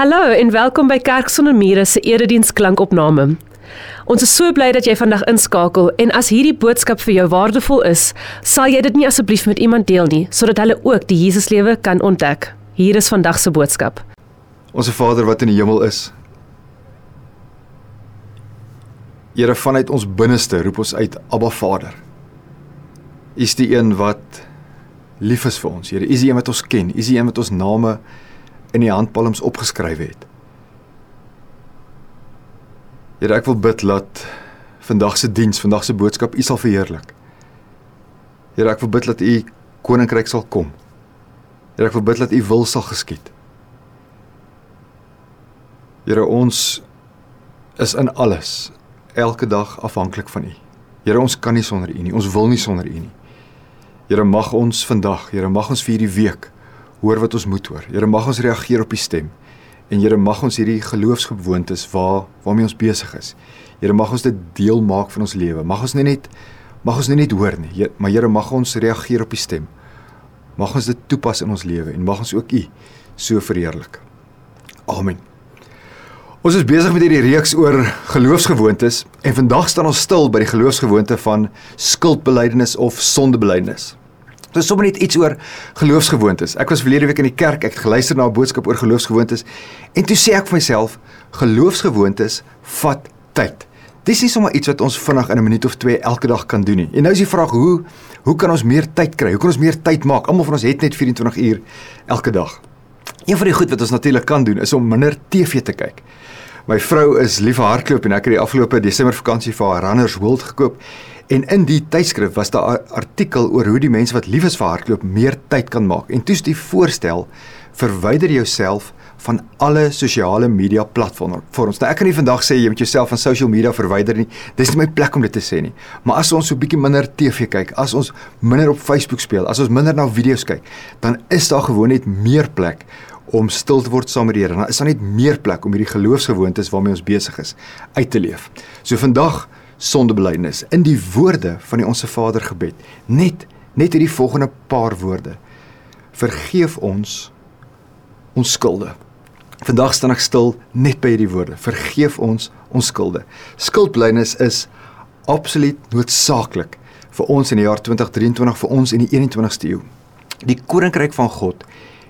Hallo en welkom by Kerk sonder mure se erediens klankopname. Ons is so bly dat jy vandag inskakel en as hierdie boodskap vir jou waardevol is, sal jy dit nie asseblief met iemand deel nie sodat hulle ook die Jesuslewe kan ontdek. Hier is vandag se boodskap. Onse Vader wat in die hemel is. Here vanuit ons binneste roep ons uit Abba Vader. U is die een wat lief is vir ons. Here, U is die een wat ons ken. U is die een wat ons name in die handpalms opgeskryf het. Here, ek wil bid dat vandag se diens, vandag se boodskap U sal verheerlik. Here, ek wil bid dat U koninkryk sal kom. Here, ek wil bid dat U wil sal geskied. Here, ons is in alles elke dag afhanklik van U. Here, ons kan nie sonder U nie. Ons wil nie sonder U nie. Here, mag ons vandag, Here, mag ons vir hierdie week hoor wat ons moet hoor. Here mag ons reageer op die stem. En Here mag ons hierdie geloofsgewoontes waar waarmee ons besig is. Here mag ons dit deel maak van ons lewe. Mag ons nie net mag ons nie net hoor nie, Heer, maar Here mag ons reageer op die stem. Mag ons dit toepas in ons lewe en mag ons ook U so verheerlik. Amen. Ons is besig met hierdie reeks oor geloofsgewoontes en vandag staan ons stil by die geloofsgewoonte van skuldbelydenis of sondebelydenis. Dit is sommer net iets oor geloofsgewoontes. Ek was verlede week in die kerk, ek het geluister na 'n boodskap oor geloofsgewoontes en toe sê ek vir myself, geloofsgewoontes vat tyd. Dis nie sommer iets wat ons vinnig in 'n minuut of 2 elke dag kan doen nie. En nou is die vraag, hoe hoe kan ons meer tyd kry? Hoe kan ons meer tyd maak? Almal van ons het net 24 uur elke dag. Een van die goed wat ons natuurlik kan doen is om minder TV te kyk. My vrou is lief vir hardloop en ek het die afgelope Desember vakansie vir haar Runners World gekoop En in die tydskrif was daar 'n artikel oor hoe die mense wat lief is vir hardloop meer tyd kan maak. En toets die voorstel: verwyder jouself van alle sosiale media platforms. Nou ek kan nie vandag sê jy moet jouself van social media verwyder nie. Dis nie my plek om dit te sê nie. Maar as ons so 'n bietjie minder TV kyk, as ons minder op Facebook speel, as ons minder na video's kyk, dan is daar gewoon net meer plek om stil te word saam met die Here. Dan is daar net meer plek om hierdie geloofsgewoontes waarmee ons besig is uit te leef. So vandag sondebelydenis in die woorde van die onsse Vader gebed. Net net hierdie volgende paar woorde. Vergeef ons ons skulde. Vandag staan ek stil net by hierdie woorde. Vergeef ons ons skulde. Skuldbelydenis is absoluut noodsaaklik vir ons in die jaar 2023 vir ons in die 21ste eeu. Die koninkryk van God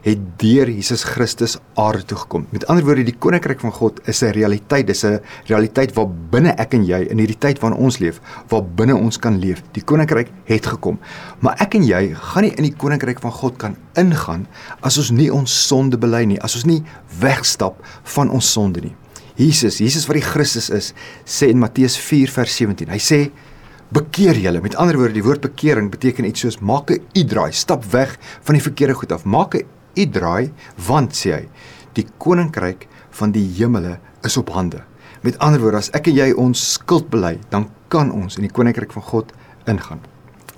het deur Jesus Christus aarde toe gekom. Met ander woorde, die koninkryk van God is 'n realiteit, dis 'n realiteit waar binne ek en jy in hierdie tyd waarin ons leef, waar binne ons kan leef. Die koninkryk het gekom. Maar ek en jy gaan nie in die koninkryk van God kan ingaan as ons nie ons sonde bely nie, as ons nie wegstap van ons sonde nie. Jesus, Jesus wat die Christus is, sê in Matteus 4 vers 17. Hy sê bekeer julle. Met ander woorde, die woord bekering beteken iets soos maak 'n u-draai, stap weg van die verkeerde goed af. Maak 'n u draai want sê hy die koninkryk van die hemele is op hande. Met ander woorde as ek en jy ons skuld bely, dan kan ons in die koninkryk van God ingaan.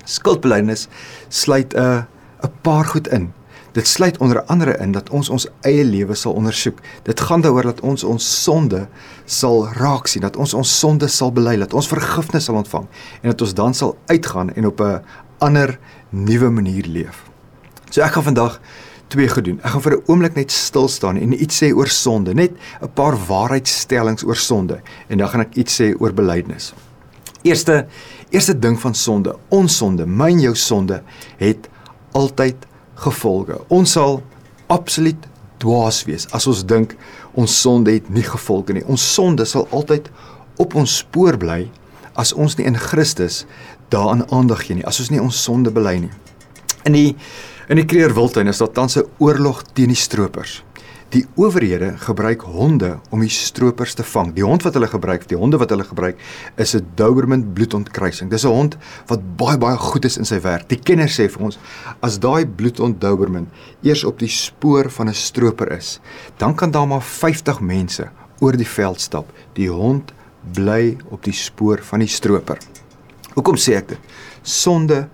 Skuldbelydenis sluit 'n 'n paar goed in. Dit sluit onder andere in dat ons ons eie lewe sal ondersoek. Dit gaan daaroor dat ons ons sonde sal raak sien, dat ons ons sonde sal bely, dat ons vergifnis sal ontvang en dat ons dan sal uitgaan en op 'n ander nuwe manier leef. So ek gaan vandag twee gedoen. Ek gaan vir 'n oomblik net stil staan en iets sê oor sonde, net 'n paar waarheidstellings oor sonde en dan gaan ek iets sê oor belydenis. Eerste eerste ding van sonde, ons sonde, myn jou sonde het altyd gevolge. Ons sal absoluut dwaas wees as ons dink ons sonde het nie gevolge nie. Ons sonde sal altyd op ons spoor bly as ons nie in Christus daaraan aandag gee nie, as ons nie ons sonde bely nie. In die In die Kreer Wildtuin is daar tans 'n oorlog teen die stroopers. Die owerhede gebruik honde om die stroopers te vang. Die hond wat hulle gebruik, die honde wat hulle gebruik, is 'n Doberman bloedontkruising. Dis 'n hond wat baie baie goed is in sy werk. Die kenners sê vir ons, as daai bloedhond Doberman eers op die spoor van 'n stroper is, dan kan daar maar 50 mense oor die veld stap. Die hond bly op die spoor van die stroper. Hoekom sê ek dit? Sonde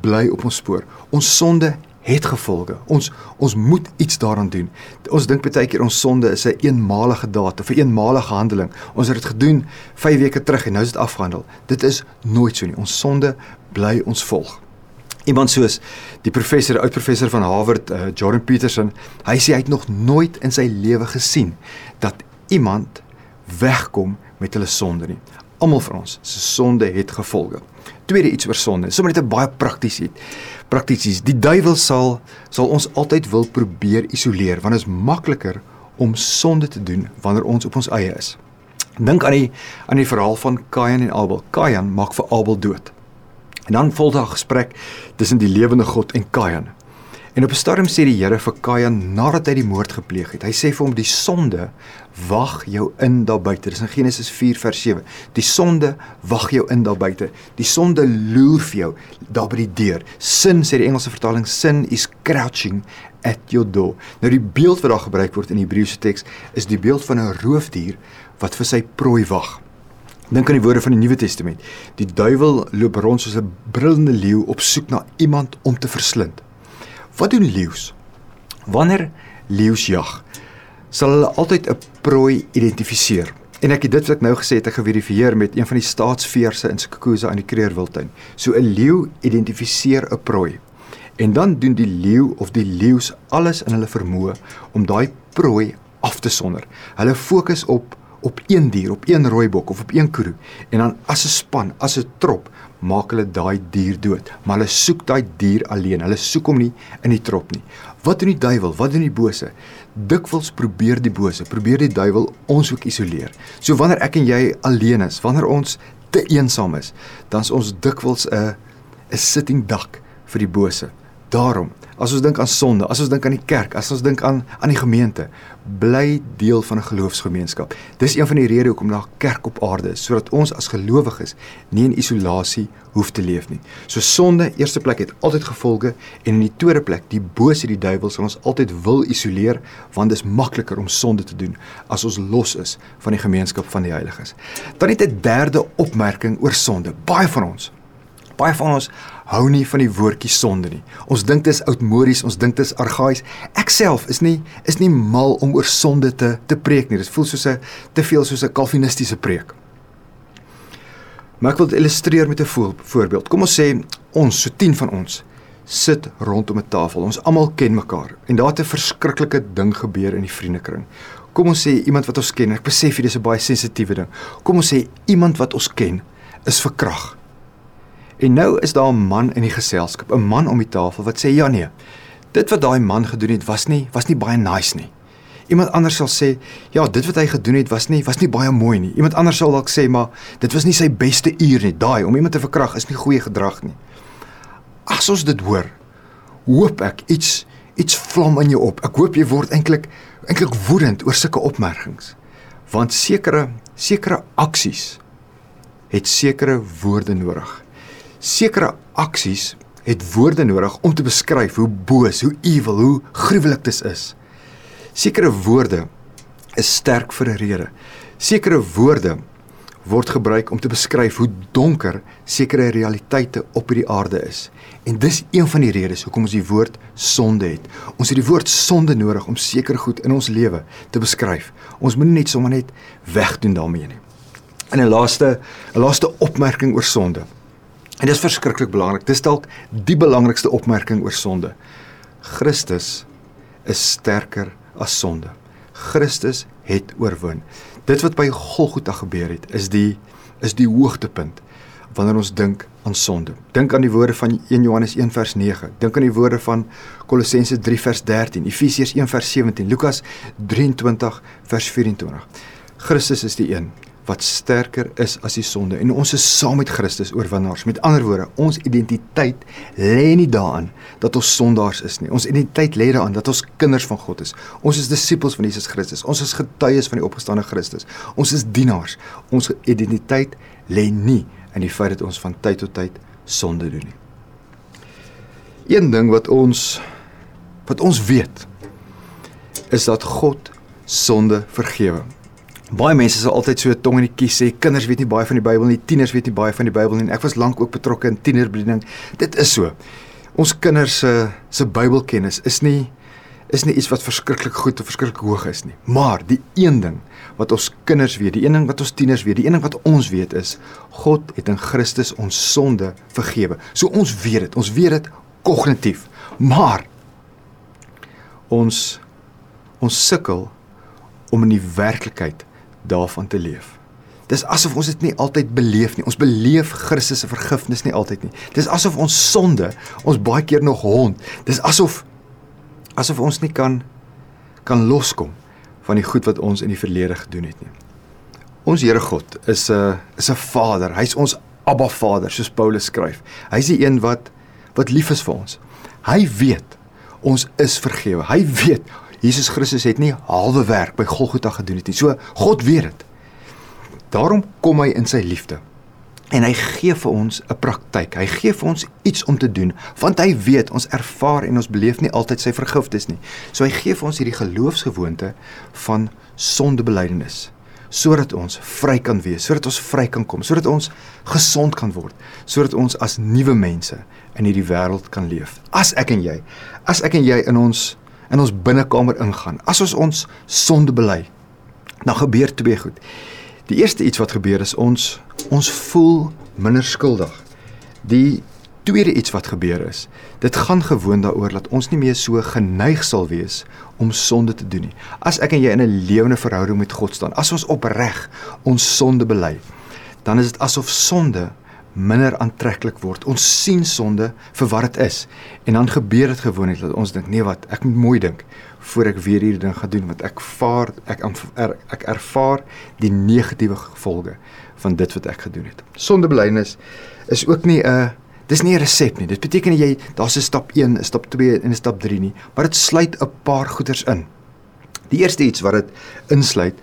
bly op ons spoor. Ons sonde het gevolge. Ons ons moet iets daaraan doen. Ons dink baie keer ons sonde is 'n een eenmalige daad of 'n een eenmalige handeling. Ons het dit gedoen 5 weke terug en nou is dit afgehandel. Dit is nooit so nie. Ons sonde bly ons volg. Iemand soos die professor, oud professor van Harvard, uh, Jordan Peterson, hy sê hy het nog nooit in sy lewe gesien dat iemand wegkom met hulle sonde nie. Almal van ons se sonde het gevolge. Tweede iets oor sonde. Sommige net 'n baie prakties iets. Prakties. Die duiwel sal sal ons altyd wil probeer isoleer want dit is makliker om sonde te doen wanneer ons op ons eie is. Dink aan die aan die verhaal van Kain en Abel. Kain maak vir Abel dood. En dan volg daar 'n gesprek tussen die lewende God en Kain. En op 'n stadium sê die Here vir Kain nadat hy die moord gepleeg het. Hy sê vir hom die sonde wag jou in daar buite. Dis in Genesis 4 vers 7. Die sonde wag jou in daar buite. Die sonde loer vir jou daar by die deur. Sin sê die Engelse vertaling sin is crouching at your door. Nou die beeld wat daar gebruik word in die Hebreëse teks is die beeld van 'n roofdier wat vir sy prooi wag. Dink aan die woorde van die Nuwe Testament. Die duiwel loop rond soos 'n brullende leeu op soek na iemand om te verslind. Wat doen leeu's? Wanneer leeu's jag, sal hulle altyd 'n prooi identifiseer. En ek het dit wat ek nou gesê het, ek geverifieer met een van die staatsveerse in Skukuza in die Kreerwiltuin. So 'n leeu identifiseer 'n prooi. En dan doen die leeu of die leeu's alles in hulle vermoë om daai prooi af te sonder. Hulle fokus op op een dier, op een rooibok of op een kroe en dan as 'n span, as 'n trop maak hulle daai dier dood. Maar hulle soek daai dier alleen. Hulle soek hom nie in die trop nie. Wat doen die duiwel? Wat doen die bose? Dikwels probeer die bose, probeer die duiwel ons ook isoleer. So wanneer ek en jy alleen is, wanneer ons te eensaam is, dan is ons dikwels 'n 'n sitting duck vir die bose. Daarom As ons dink aan sonde, as ons dink aan die kerk, as ons dink aan aan die gemeente, bly deel van 'n geloofsgemeenskap. Dis een van die redes hoekom daar kerk op aarde is, sodat ons as gelowiges nie in isolasie hoef te leef nie. So sonde, eerste plek het altyd gevolge en in die tweede plek, die bose, die duiwel sal ons altyd wil isoleer want dit is makliker om sonde te doen as ons los is van die gemeenskap van die heiliges. Dan net 'n derde opmerking oor sonde. Baie van ons baie van ons hou nie van die woordjie sonde nie. Ons dink dit is oudmodies, ons dink dit is argaïs. Ek self is nie is nie mal om oor sonde te te preek nie. Dit voel soos 'n te veel soos 'n kalvinistiese preek. Maar ek wil dit illustreer met 'n voorbeeld. Kom ons sê ons, so 10 van ons, sit rondom 'n tafel. Ons almal ken mekaar en daar het 'n verskriklike ding gebeur in die vriendekring. Kom ons sê iemand wat ons ken, ek besef hier dis 'n baie sensitiewe ding. Kom ons sê iemand wat ons ken is verkragt. En nou is daar 'n man in die geselskap, 'n man om die tafel wat sê ja nee. Dit wat daai man gedoen het was nie was nie baie nice nie. Iemand anders sal sê, ja, dit wat hy gedoen het was nie was nie baie mooi nie. Iemand anders sal dalk sê, maar dit was nie sy beste uur nie. Daai om iemand te verkrag is nie goeie gedrag nie. As ons dit hoor, hoop ek iets iets vlam in jou op. Ek hoop jy word eintlik eintlik woedend oor sulke opmerkings. Want sekere sekere aksies het sekere woorde nodig sekere aksies het woorde nodig om te beskryf hoe boos, hoe evil, hoe gruwelik dit is. Sekere woorde is sterk vir 'n rede. Sekere woorde word gebruik om te beskryf hoe donker sekere realiteite op hierdie aarde is. En dis een van die redes hoekom ons die woord sonde het. Ons het die woord sonde nodig om seker goed in ons lewe te beskryf. Ons moenie net sommer net wegdoen daarmee nie. En 'n laaste 'n laaste opmerking oor sonde. En dit is verskriklik belangrik. Dis dalk die belangrikste opmerking oor sonde. Christus is sterker as sonde. Christus het oorwin. Dit wat by Golgotha gebeur het, is die is die hoogtepunt wanneer ons dink aan sonde. Dink aan die woorde van 1 Johannes 1 vers 9. Dink aan die woorde van Kolossense 3 vers 13, Efesiërs 1 vers 17, Lukas 23 vers 24. Christus is die een wat sterker is as die sonde en ons is saam met Christus oorwinnaars. Met ander woorde, ons identiteit lê nie daarin dat ons sondaars is nie. Ons identiteit lê daarin dat ons kinders van God is. Ons is disippels van Jesus Christus. Ons is getuies van die opgestane Christus. Ons is dienaars. Ons identiteit lê nie in die feit dat ons van tyd tot tyd sonde doen nie. Een ding wat ons wat ons weet is dat God sonde vergewe. Baie mense sal altyd so tong in die kies sê kinders weet nie baie van die Bybel nie, tieners weet nie baie van die Bybel nie. Ek was lank ook betrokke in tienerbediening. Dit is so. Ons kinders se se Bybelkennis is nie is nie iets wat verskriklik goed of verskriklik hoog is nie. Maar die een ding wat ons kinders weet, die een ding wat ons tieners weet, die een ding wat ons weet is God het in Christus ons sonde vergewe. So ons weet dit, ons weet dit kognitief. Maar ons ons sukkel om in die werklikheid daarvan te leef. Dis asof ons dit nie altyd beleef nie. Ons beleef Christus se vergifnis nie altyd nie. Dis asof ons sonde ons baie keer nog hond. Dis asof asof ons nie kan kan loskom van die goed wat ons in die verlede gedoen het nie. Ons Here God is 'n is 'n Vader. Hy's ons Abba Vader, soos Paulus skryf. Hy's die een wat wat lief is vir ons. Hy weet ons is vergewe. Hy weet Jesus Christus het nie halwe werk by Golgotha gedoen het nie. So God weet dit. Daarom kom hy in sy liefde. En hy gee vir ons 'n praktyk. Hy gee vir ons iets om te doen want hy weet ons ervaar en ons beleef nie altyd sy vergifnis nie. So hy gee vir ons hierdie geloofsgewoonte van sondebelydenis sodat ons vry kan wees, sodat ons vry kan kom, sodat ons gesond kan word, sodat ons as nuwe mense in hierdie wêreld kan leef. As ek en jy, as ek en jy in ons in ons binnekamer ingaan, as ons ons sonde bely, dan gebeur twee goed. Die eerste iets wat gebeur is ons ons voel minder skuldig. Die tweede iets wat gebeur is, dit gaan gewoon daaroor dat ons nie meer so geneig sal wees om sonde te doen nie. As ek en jy in 'n lewende verhouding met God staan, as ons opreg ons sonde bely, dan is dit asof sonde minder aantreklik word. Ons sien sonde vir wat dit is. En dan gebeur dit gewoonlik dat ons dink, nee wat, ek moet mooi dink voor ek weer hierdie ding gaan doen want ek vaar ek er, ek ervaar die negatiewe gevolge van dit wat ek gedoen het. Sondebelydenis is ook nie 'n dis nie 'n resep nie. Dit beteken jy daar's 'n stap 1, 'n stap 2 en 'n stap 3 nie, maar dit sluit 'n paar goeders in. Die eerste iets wat dit insluit,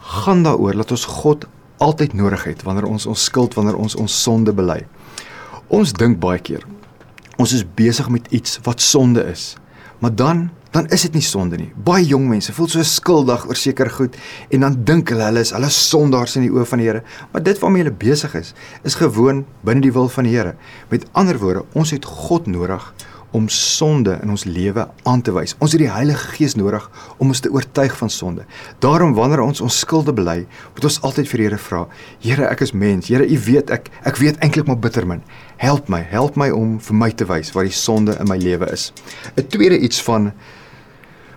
gaan daaroor dat ons God altyd nodig het wanneer ons ons skuld, wanneer ons ons sonde bely. Ons dink baie keer ons is besig met iets wat sonde is. Maar dan dan is dit nie sonde nie. Baie jong mense voel so skuldig oor seker goed en dan dink hulle hulle is hulle sondaars in die oë van die Here. Maar dit waarmee hulle besig is, is gewoon binne die wil van die Here. Met ander woorde, ons het God nodig om sonde in ons lewe aan te wys. Ons het die Heilige Gees nodig om ons te oortuig van sonde. Daarom wanneer ons ons skulde bely, moet ons altyd vir die Here vra: Here, ek is mens. Here, U weet ek ek weet eintlik maar bitter min. Help my, help my om vir my te wys waar die sonde in my lewe is. 'n Tweede iets van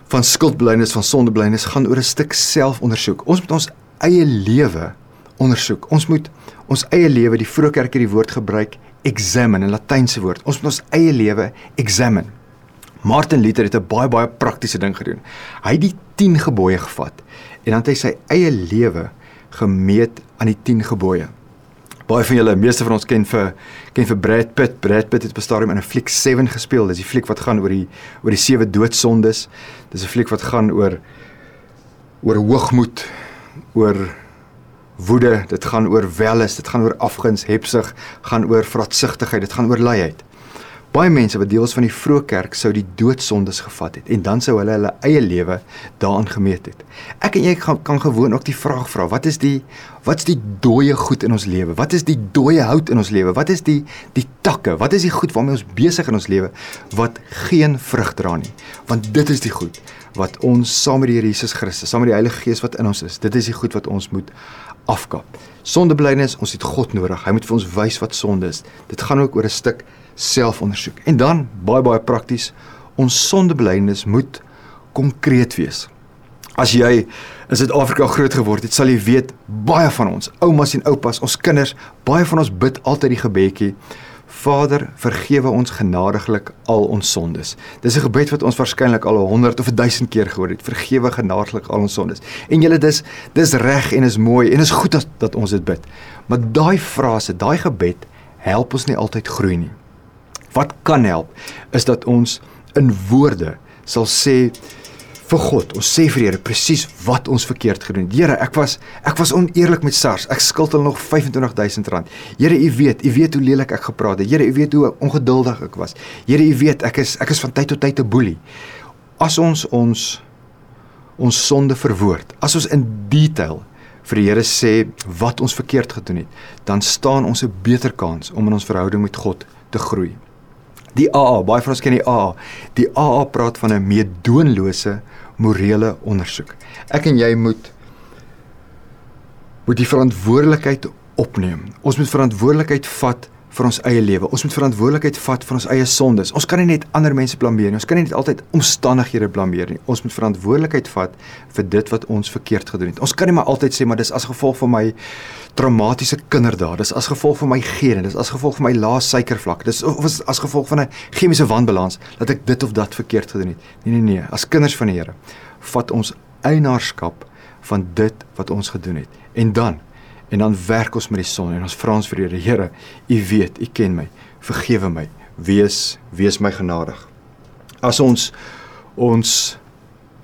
van skuldbelydenis van sondebelydenis gaan oor 'n stuk selfondersoek. Ons moet ons eie lewe ondersoek. Ons moet ons eie lewe, die vroeë kerk het die woord gebruik examine, 'n Latynse woord. Ons moet ons eie lewe examine. Martin Luther het 'n baie baie praktiese ding gedoen. Hy het die 10 gebooie gevat en dan het hy sy eie lewe gemeet aan die 10 gebooie. Baie van julle, meeste van ons ken vir ken vir Brad Pitt. Brad Pitt het op 'n stadium in 'n fliek 7 gespeel. Dis die fliek wat gaan oor die oor die sewe doodsondes. Dis 'n fliek wat gaan oor oor hoogmoed, oor woede, dit gaan oor welis, dit gaan oor afguns, hebsug, gaan oor vraatsigtigheid, dit gaan oor luiheid. Baie mense wat deels van die vroeë kerk sou die doodsondes gevat het en dan sou hulle hulle eie lewe daaraan gemeet het. Ek en jy kan, kan gewoon ook die vraag vra, wat is die wat's die dooie goed in ons lewe? Wat is die dooie hout in ons lewe? Wat is die die takke? Wat is die goed waarmee ons besig in ons lewe wat geen vrug dra nie? Want dit is die goed wat ons saam met die Here Jesus Christus, saam met die Heilige Gees wat in ons is. Dit is die goed wat ons moet afkap. Sondebelydenis, ons het God nodig. Hy moet vir ons wys wat sonde is. Dit gaan ook oor 'n stuk selfondersoek. En dan baie baie prakties, ons sondebelydenis moet konkreet wees. As jy in Suid-Afrika groot geword het, sal jy weet baie van ons, oumas en oupas, ons kinders, baie van ons bid altyd die gebedjie Vader, vergewe ons genadiglik al ons sondes. Dis 'n gebed wat ons waarskynlik al 100 of 1000 keer gehoor het. Vergewe genadiglik al ons sondes. En julle dis dis reg en is mooi en is goed dat, dat ons dit bid. Maar daai frase, daai gebed help ons nie altyd groei nie. Wat kan help is dat ons in woorde sal sê vir God. Ons sê vir Here presies wat ons verkeerd gedoen het. Here, ek was ek was oneerlik met SARS. Ek skuld hulle nog R25000. Here, U weet, U weet hoe lelik ek gepraat het. Here, U weet hoe ongeduldig ek was. Here, U weet ek is ek is van tyd tot tyd 'n boelie. As ons ons ons sonde verwoord, as ons in detail vir die Here sê wat ons verkeerd gedoen het, dan staan ons 'n beter kans om in ons verhouding met God te groei. Die AA, baie van ons ken die AA. Die AA praat van 'n meedoenlose morele ondersoek. Ek en jy moet moet die verantwoordelikheid opneem. Ons moet verantwoordelikheid vat vir ons eie lewe. Ons moet verantwoordelikheid vat vir ons eie sondes. Ons kan nie net ander mense blameer nie. Ons kan nie net altyd omstandighede blameer nie. Ons moet verantwoordelikheid vat vir dit wat ons verkeerd gedoen het. Ons kan nie maar altyd sê maar dis as gevolg van my traumatiese kinderdae. Dis as gevolg van my gene, dis as gevolg van my lae suikervlak. Dis of is as gevolg van 'n chemiese wanbalans dat ek dit of dat verkeerd gedoen het. Nee nee nee, as kinders van die Here vat ons eienaarskap van dit wat ons gedoen het. En dan en dan werk ons met die son en ons vra ons vir die Here, U weet, U ken my. Vergewe my. Wees wees my genadig. As ons ons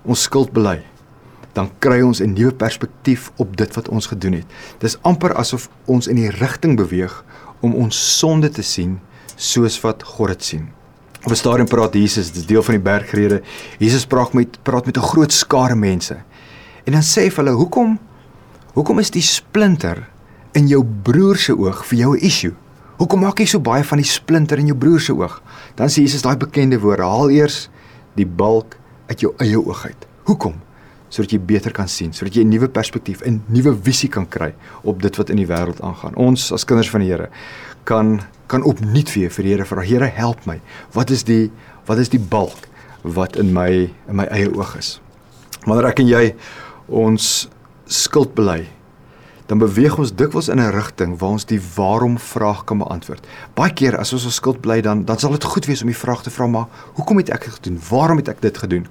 ons skuld bely, dan kry ons 'n nuwe perspektief op dit wat ons gedoen het. Dis amper asof ons in die rigting beweeg om ons sonde te sien soos wat God dit sien. Op 'n stadium praat Jesus, dis deel van die bergrede. Jesus praat met praat met 'n groot skare mense. En dan sê hy vir hulle, "Hoekom hoekom is die splinter in jou broer se oog vir jou 'n issue? Hoekom maak jy so baie van die splinter in jou broer se oog?" Dan sê Jesus daai bekende woorde, "Haal eers die balk uit jou eie oog uit." Hoekom? sodat jy beter kan sien, sodat jy 'n nuwe perspektief en nuwe visie kan kry op dit wat in die wêreld aangaan. Ons as kinders van die Here kan kan opnuut weer vir die Here vra, Here, help my. Wat is die wat is die balk wat in my in my eie oog is? Wanneer ek en jy ons skuld bely, dan beweeg ons dikwels in 'n rigting waar ons die waarom vraag kan beantwoord. Baie keer as ons ons skuld bly dan dan sal dit goed wees om die vraag te vra maar hoekom het ek dit gedoen? Waarom het ek dit gedoen?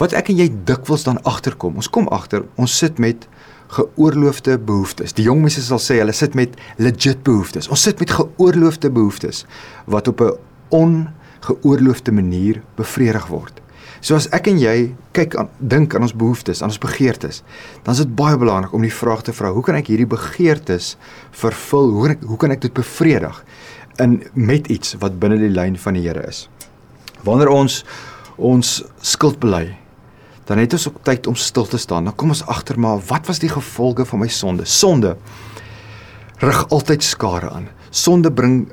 wat ek en jy dikwels dan agterkom. Ons kom agter, ons sit met geoorloofde behoeftes. Die jong mense sal sê hulle sit met legit behoeftes. Ons sit met geoorloofde behoeftes wat op 'n ongeoorloofde manier bevredig word. So as ek en jy kyk aan dink aan ons behoeftes, aan ons begeertes, dan is dit baie belangrik om die vraag te vra: Hoe kan ek hierdie begeertes vervul? Hoe kan ek hoe kan ek dit bevredig in met iets wat binne die lyn van die Here is? Wanneer ons ons skuld bely, dan het ons ook tyd om stil te staan. Dan kom ons agter maar wat was die gevolge van my sonde? Sonde rig altyd skade aan. Sonde bring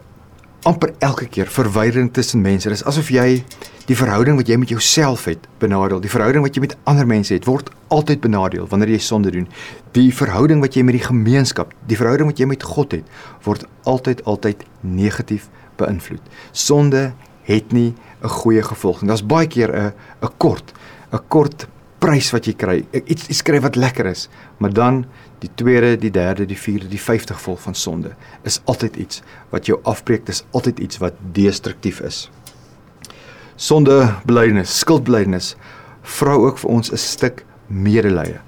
amper elke keer verwydering tussen mense. Dit is asof jy die verhouding wat jy met jouself het benadeel. Die verhouding wat jy met ander mense het, word altyd benadeel wanneer jy sonde doen. Die verhouding wat jy met die gemeenskap, die verhouding wat jy met God het, word altyd altyd negatief beïnvloed. Sonde het nie 'n goeie gevolg nie. Daar's baie keer 'n 'n kort 'n kort prys wat jy kry. Iets iets kry wat lekker is, maar dan die tweede, die derde, die vierde, die 50 vol van sonde is altyd iets wat jou afbreek, dis altyd iets wat destruktief is. Sonde belydenis, skuldbelydenis vra ook vir ons 'n stuk medelee.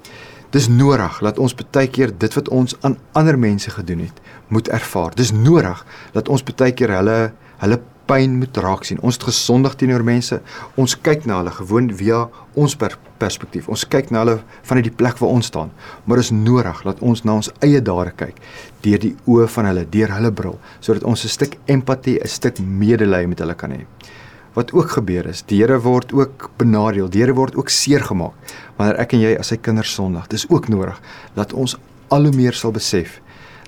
Dis nodig dat ons baie keer dit wat ons aan ander mense gedoen het, moet ervaar. Dis nodig dat ons baie keer hulle hulle pyn moet raak sien. Ons het gesondig teenoor mense. Ons kyk na hulle gewoon via ons per perspektief. Ons kyk na hulle vanuit die plek waar ons staan. Maar is nodig dat ons na ons eie dade kyk deur die oë van hulle, deur hulle bril, sodat ons 'n stuk empatie, 'n stuk medelee met hulle kan hê. Wat ook gebeur is, die Here word ook benadeel. Die Here word ook seer gemaak wanneer ek en jy as sy kinders sondig. Dis ook nodig dat ons al hoe meer sal besef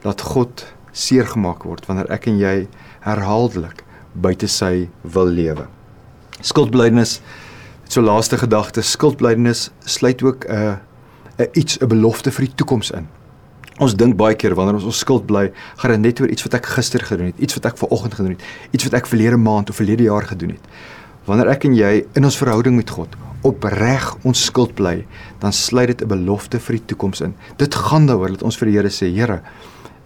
dat God seer gemaak word wanneer ek en jy herhaaldelik buite sy wil lewe. Skuldblydenis so laaste gedagte skuldblydenis sluit ook 'n uh, 'n iets 'n belofte vir die toekoms in. Ons dink baie keer wanneer ons ons skuld bly, gaan dit net oor iets wat ek gister gedoen het, iets wat ek vanoggend gedoen het, iets wat ek verlede maand of verlede jaar gedoen het. Wanneer ek en jy in ons verhouding met God opreg ons skuld bly, dan sluit dit 'n belofte vir die toekoms in. Dit gaan daaroor dat ons vir die Here sê, Here,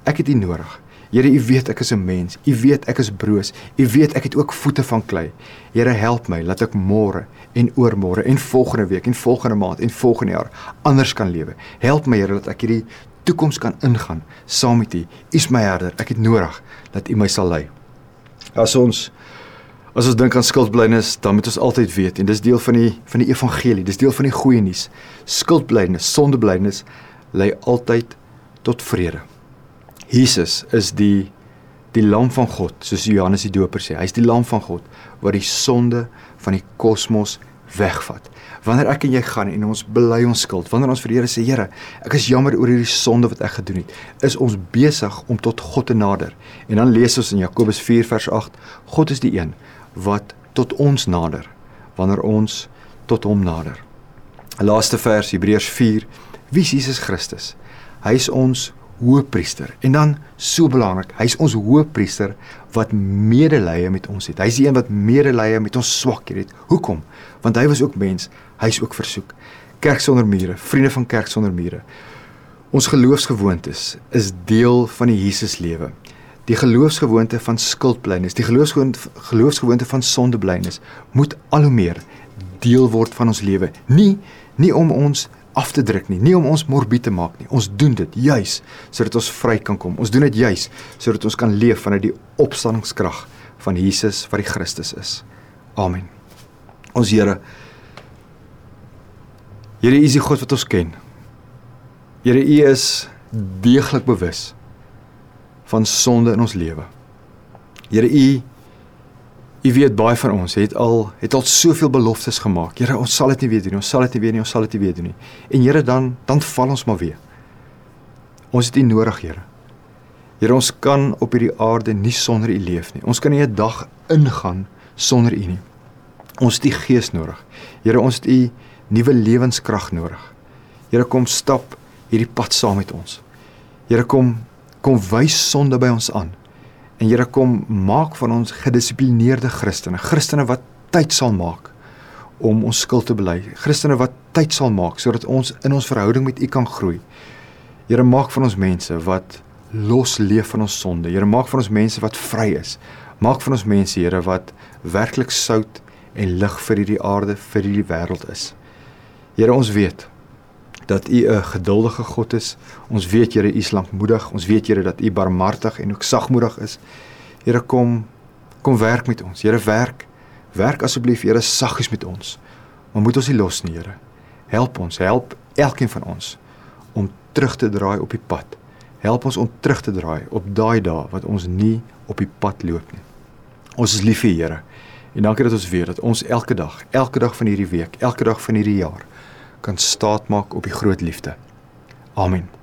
ek het U nodig. Here, U weet ek is 'n mens. U weet ek is broos. U weet ek het ook voete van klei. Here, help my dat ek môre en oormôre en volgende week en volgende maand en volgende jaar anders kan lewe. Help my, Here, dat ek hierdie toekoms kan ingaan saam met U. U is my herder. Ek het nodig dat U my sal lei. As ons as ons dink aan skuldblydenis, dan moet ons altyd weet en dis deel van die van die evangelie. Dis deel van die goeie nuus. Skuldblydenis, sondeblydenis lei altyd tot vrede. Jesus is die die lam van God, soos Johannes die Doper sê. Hy's die lam van God wat die sonde van die kosmos wegvat. Wanneer ek en jy gaan en ons bely ons skuld, wanneer ons vir die Here sê, Here, ek is jammer oor hierdie sonde wat ek gedoen het, is ons besig om tot God te nader. En dan lees ons in Jakobus 4 vers 8, God is die een wat tot ons nader wanneer ons tot hom nader. Laaste vers Hebreërs 4. Wie is Jesus Christus? Hy is ons hoëpriester. En dan so belangrik, hy's ons hoëpriester wat medelee met ons het. Hy's die een wat medelee met ons swakhede het. Hoekom? Want hy was ook mens, hy's ook versoek. Kerk sonder mure, vriende van kerk sonder mure. Ons geloofsgewoontes is deel van die Jesus lewe. Die geloofsgewoonte van skuldblynis, die geloofsgewoonte geloofsgewoonte van sondeblynis moet al hoe meer deel word van ons lewe. Nie nie om ons af te druk nie, nie om ons morbied te maak nie. Ons doen dit juis sodat ons vry kan kom. Ons doen dit juis sodat ons kan leef vanuit die opstandingskrag van Jesus wat die Christus is. Amen. Ons Here Here U is die God wat ons ken. Here U is deeglik bewus van sonde in ons lewe. Here U U weet baie van ons het al het al soveel beloftes gemaak. Here, ons sal dit nie weer doen nie. Ons sal dit nie weer nie. Ons sal dit nie weer doen nie. En Here dan dan val ons maar weer. Ons het U nodig, Here. Here, ons kan op hierdie aarde nie sonder U leef nie. Ons kan nie 'n dag ingaan sonder U nie. Ons het U Gees nodig. Here, ons het U nuwe lewenskrag nodig. Here, kom stap hierdie pad saam met ons. Here, kom kom wys sonde by ons aan. En Here kom maak van ons gedissiplineerde Christene, Christene wat tyd sal maak om ons skuld te bely. Christene wat tyd sal maak sodat ons in ons verhouding met U kan groei. Here maak van ons mense wat los leef van ons sonde. Here maak van ons mense wat vry is. Maak van ons mense, Here, wat werklik sout en lig vir hierdie aarde, vir hierdie wêreld is. Here, ons weet dat U 'n geduldige God is. Ons weet Here U is lankmoedig. Ons weet Here dat U barmhartig en ook sagmoedig is. Here kom kom werk met ons. Here werk. Werk asseblief Here saggies met ons. Maar moet ons nie los nie, Here. Help ons, help elkeen van ons om terug te draai op die pad. Help ons om terug te draai op daai dae wat ons nie op die pad loop nie. Ons is lief vir Here. En dankie dat ons weet dat ons elke dag, elke dag van hierdie week, elke dag van hierdie jaar kan staatmaak op die groot liefde. Amen.